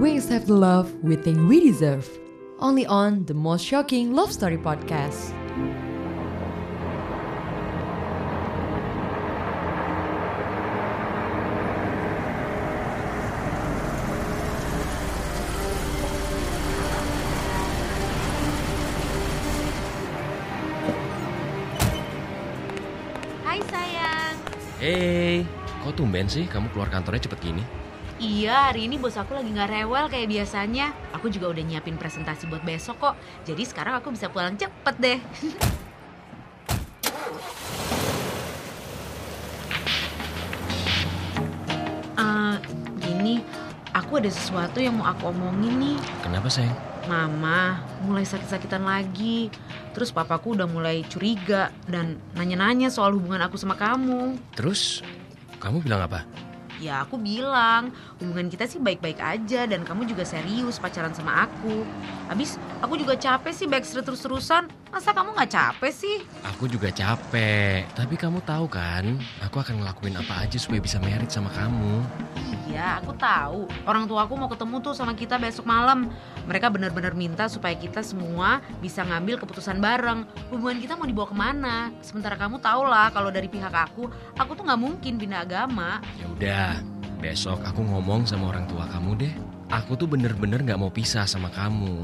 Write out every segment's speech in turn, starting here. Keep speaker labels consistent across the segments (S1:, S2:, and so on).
S1: we accept the love we think we deserve. Only on the most shocking love story podcast.
S2: Hai sayang.
S3: Hey, kok tumben sih kamu keluar kantornya cepet gini?
S2: Iya, hari ini bos aku lagi nggak rewel kayak biasanya. Aku juga udah nyiapin presentasi buat besok kok. Jadi sekarang aku bisa pulang cepet deh. Eh, gini, aku ada sesuatu yang mau aku omongin nih.
S3: Kenapa sayang?
S2: Mama mulai sakit-sakitan lagi. Terus papaku udah mulai curiga dan nanya-nanya soal hubungan aku sama kamu.
S3: Terus, kamu bilang apa?
S2: Ya aku bilang hubungan kita sih baik-baik aja dan kamu juga serius pacaran sama aku. Habis aku juga capek sih backstreet terus-terusan. Masa kamu nggak capek sih?
S3: Aku juga capek, tapi kamu tahu kan, aku akan ngelakuin apa aja supaya bisa merit sama kamu.
S2: Iya aku tahu. Orang tua aku mau ketemu tuh sama kita besok malam. Mereka benar-benar minta supaya kita semua bisa ngambil keputusan bareng. Hubungan kita mau dibawa ke mana? Sementara kamu tau lah kalau dari pihak aku, aku tuh nggak mungkin pindah agama.
S3: Ya udah, besok aku ngomong sama orang tua kamu deh. Aku tuh bener-bener gak mau pisah sama kamu.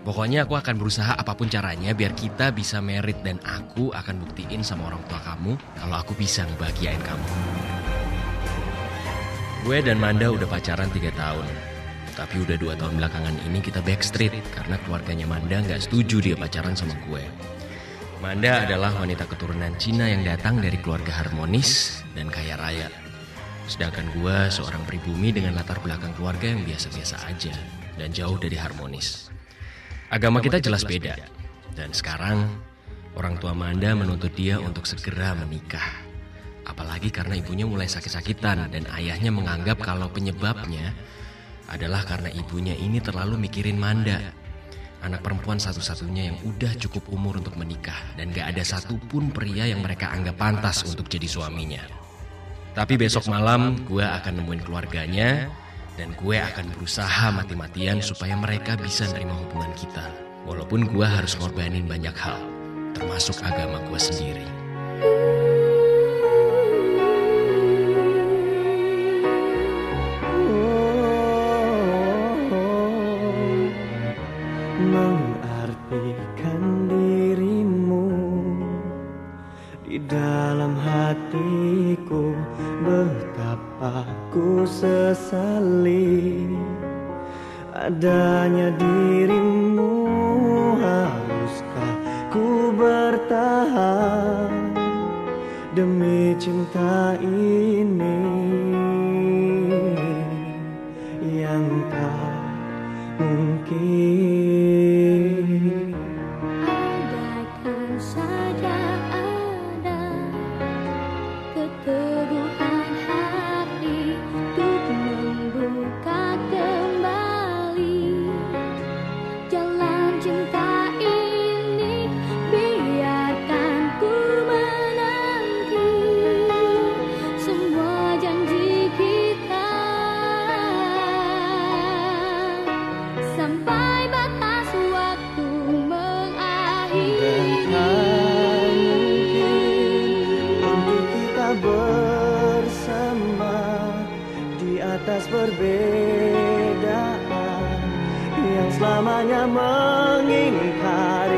S3: Pokoknya aku akan berusaha apa pun caranya biar kita bisa merit dan aku akan buktiin sama orang tua kamu kalau aku bisa ngebahagiain kamu. Gue dan Manda udah pacaran 3 tahun. Tapi udah dua tahun belakangan ini kita backstreet karena keluarganya Manda nggak setuju dia pacaran sama gue. Manda adalah wanita keturunan Cina yang datang dari keluarga harmonis dan kaya raya. Sedangkan gue seorang pribumi dengan latar belakang keluarga yang biasa-biasa aja dan jauh dari harmonis. Agama kita jelas beda. Dan sekarang orang tua Manda menuntut dia untuk segera menikah. Apalagi karena ibunya mulai sakit-sakitan dan ayahnya menganggap kalau penyebabnya adalah karena ibunya ini terlalu mikirin Manda. Anak perempuan satu-satunya yang udah cukup umur untuk menikah dan gak ada satupun pria yang mereka anggap pantas untuk jadi suaminya. Tapi besok malam gue akan nemuin keluarganya dan gue akan berusaha mati-matian supaya mereka bisa nerima hubungan kita. Walaupun gue harus ngorbanin banyak hal, termasuk agama gue sendiri.
S4: mengartikan dirimu di dalam hatiku betapa sesali adanya dirimu haruskah ku bertahan demi cinta ini yang tak mungkin?
S5: Andaikan
S4: bersama di atas perbedaan yang selamanya mengingkari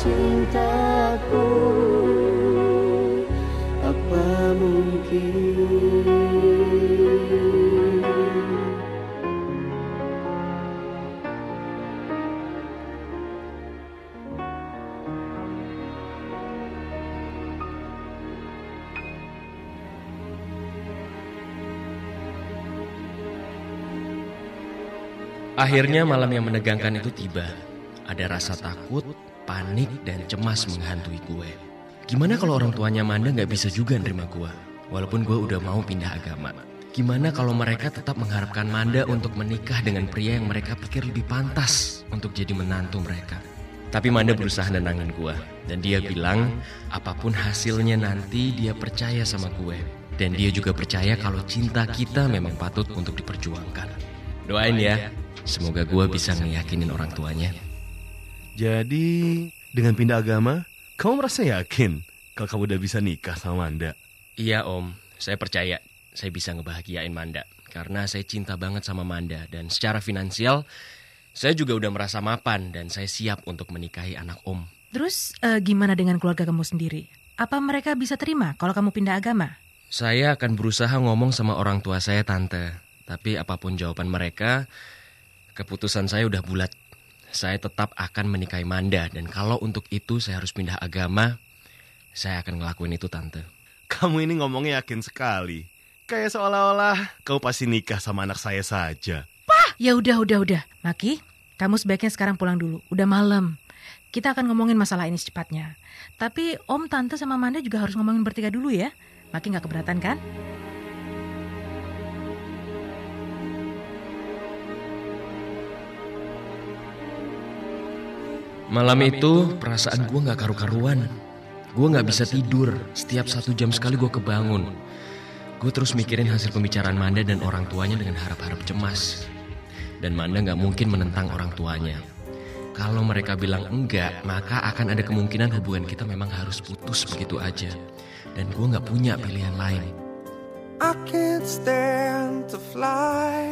S4: cintaku Apa mungkin
S3: Akhirnya malam yang menegangkan itu tiba. Ada rasa takut, panik, dan cemas menghantui gue. Gimana kalau orang tuanya Manda nggak bisa juga nerima gue? Walaupun gue udah mau pindah agama. Gimana kalau mereka tetap mengharapkan Manda untuk menikah dengan pria yang mereka pikir lebih pantas untuk jadi menantu mereka? Tapi Manda berusaha nenangin gue. Dan dia bilang, apa pun hasilnya nanti dia percaya sama gue. Dan dia juga percaya kalau cinta kita memang patut untuk diperjuangkan. Doain ya, semoga gue bisa ngeyakinin orang tuanya.
S6: Jadi, dengan pindah agama, kamu merasa yakin kalau kamu udah bisa nikah sama Manda?
S3: Iya om, saya percaya saya bisa ngebahagiain Manda. Karena saya cinta banget sama Manda. Dan secara finansial, saya juga udah merasa mapan dan saya siap untuk menikahi anak om.
S7: Terus eh, gimana dengan keluarga kamu sendiri? Apa mereka bisa terima kalau kamu pindah agama?
S3: Saya akan berusaha ngomong sama orang tua saya tante. Tapi apa pun jawaban mereka, keputusan saya udah bulat. Saya tetap akan menikahi Manda. Dan kalau untuk itu saya harus pindah agama, saya akan ngelakuin itu tante.
S6: Kamu ini ngomongnya yakin sekali. Kayak seolah-olah kamu pasti nikah sama anak saya saja.
S7: Ya udah, udah, udah. Maki, kamu sebaiknya sekarang pulang dulu. Udah malam. Kita akan ngomongin masalah ini secepatnya. Tapi Om, Tante, sama Manda juga harus ngomongin bertiga dulu ya. Maki nggak keberatan kan?
S3: Malam itu perasaan gue gak karu-karuan. Gue gak bisa tidur. Setiap satu jam sekali gue kebangun. Gue terus mikirin hasil pembicaraan Manda dan orang tuanya dengan harap-harap cemas. Dan Manda gak mungkin menentang orang tuanya. Kalau mereka bilang enggak, maka akan ada kemungkinan hubungan kita memang harus putus begitu aja. Dan gue gak punya pilihan lain.
S8: I can't stand to fly.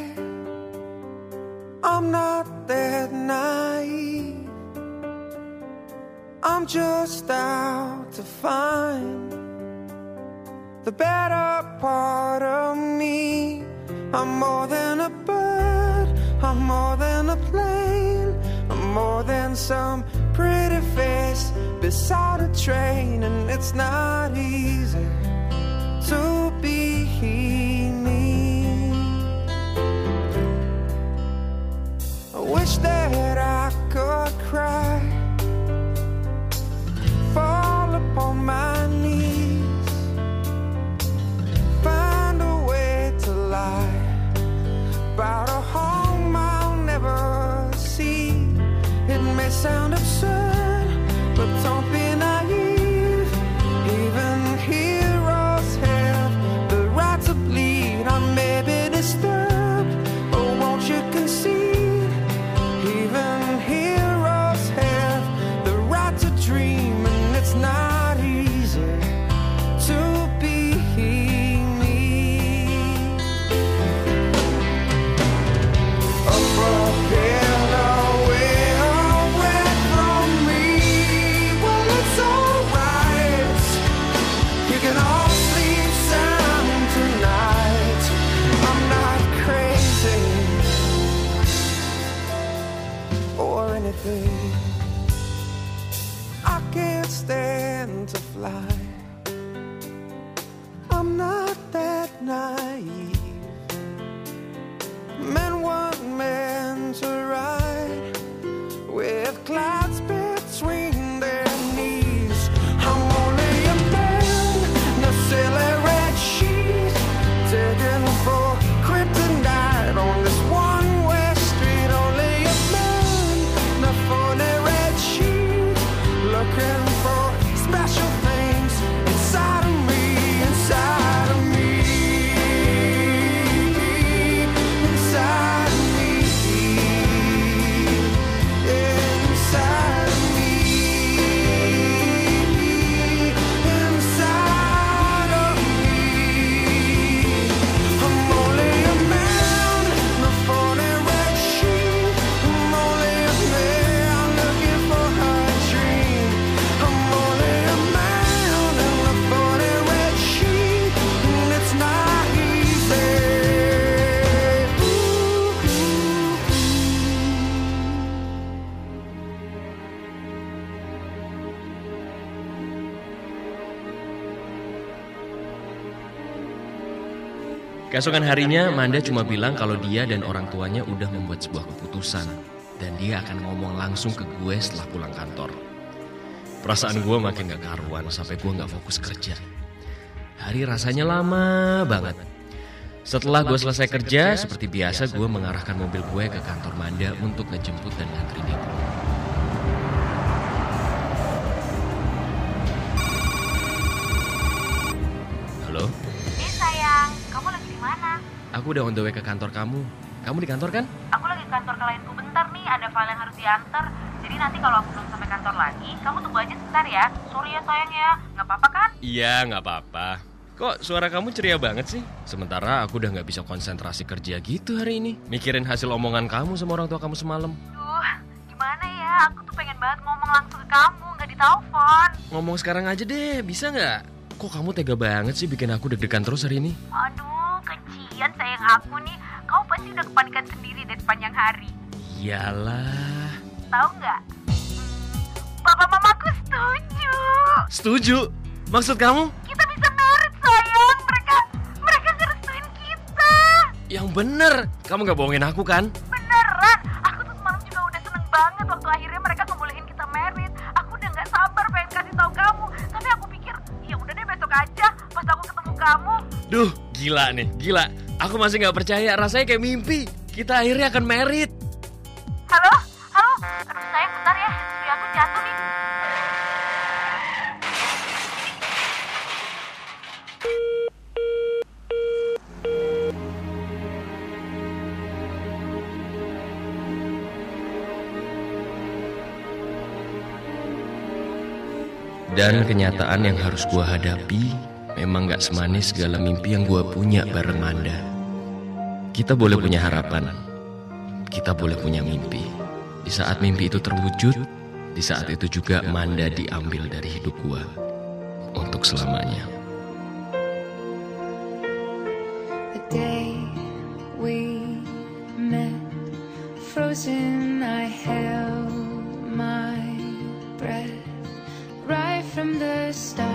S8: I'm not that naive. I'm just out to find the better part of me. I'm more than a bird, I'm more than a plane, I'm more than some pretty face beside a train, and it's not easy to be me.
S3: Keesokan harinya, Manda cuma bilang kalau dia dan orang tuanya udah membuat sebuah keputusan. Dan dia akan ngomong langsung ke gue setelah pulang kantor. Perasaan gue makin gak karuan sampai gue gak fokus kerja. Hari rasanya lama banget. Setelah gue selesai kerja, seperti biasa gue mengarahkan mobil gue ke kantor Manda untuk ngejemput dan ngantri dia pulang. Aku udah on the way ke kantor kamu. Kamu di kantor kan?
S2: Aku lagi ke kantor klienku bentar nih, ada file yang harus diantar. Jadi nanti kalau aku belum sampai kantor lagi, kamu tunggu aja sebentar ya. Sorry ya sayang ya, nggak apa-apa kan?
S3: Iya, nggak apa-apa. Kok suara kamu ceria banget sih? Sementara aku udah nggak bisa konsentrasi kerja gitu hari ini. Mikirin hasil omongan kamu sama orang tua kamu semalam.
S2: Duh, gimana ya? Aku tuh pengen banget ngomong langsung ke kamu, nggak ditelepon.
S3: Ngomong sekarang aja deh, bisa nggak? Kok kamu tega banget sih bikin aku deg-degan terus hari ini?
S2: Aduh, kecian sayang aku nih. Kamu pasti udah kepanikan sendiri deh sepanjang hari.
S3: Iyalah.
S2: Tahu nggak? Papa mamaku setuju.
S3: Setuju? Maksud kamu?
S2: Kita bisa merit sayang. Mereka mereka ngerestuin kita.
S3: Yang bener. Kamu nggak bohongin aku kan?
S2: Beneran, aku tuh semalam juga udah seneng banget waktu akhirnya mereka ngebolehin kita merit. Aku udah nggak sabar pengen kasih tahu kamu. Tapi aku pikir, ya udah deh besok aja pas aku ketemu kamu.
S3: Duh, gila nih, gila. Aku masih nggak percaya, rasanya kayak mimpi. Kita akhirnya akan merit.
S2: Halo, halo. Aduh sayang bentar ya, handsfree aku jatuh nih.
S3: Dan kenyataan yang harus gua hadapi memang gak semanis segala mimpi yang gua punya bareng Manda. Kita boleh punya harapan, kita boleh punya mimpi. Di saat mimpi itu terwujud, di saat itu juga Manda diambil dari hidup gua untuk selamanya.
S9: The day we met, frozen, I held my breath. Right from the start,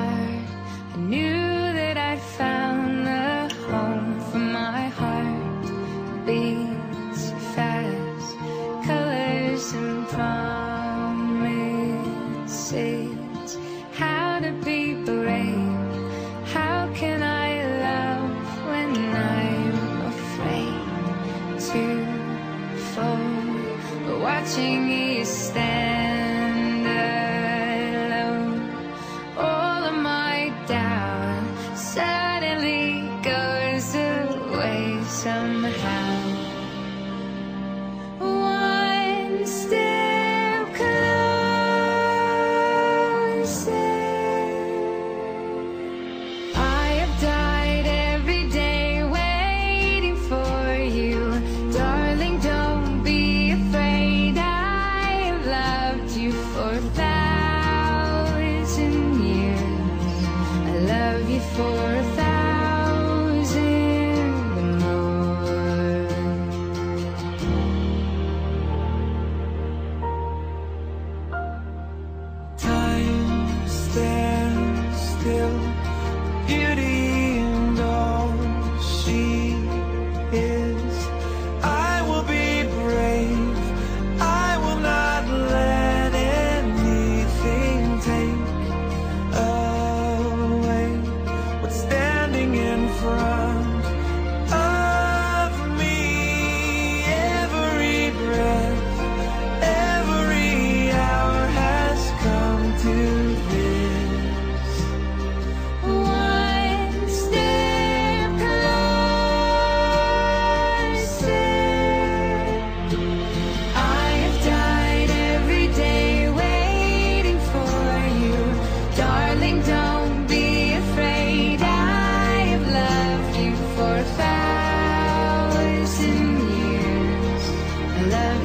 S9: for a thousand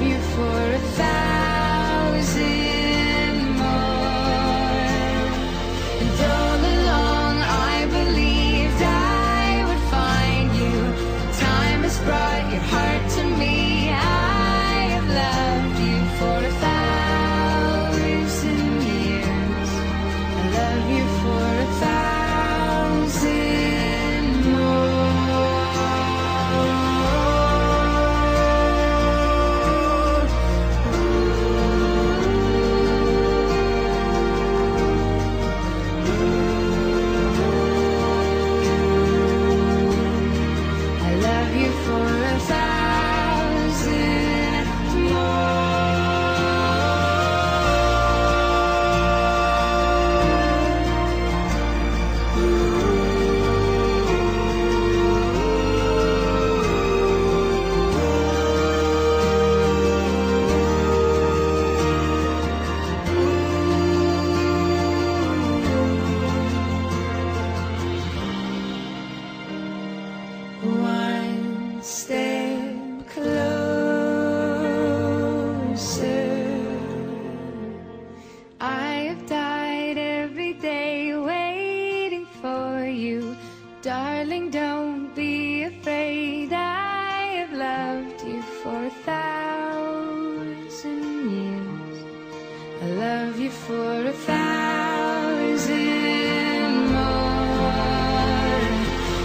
S9: you for a thousand.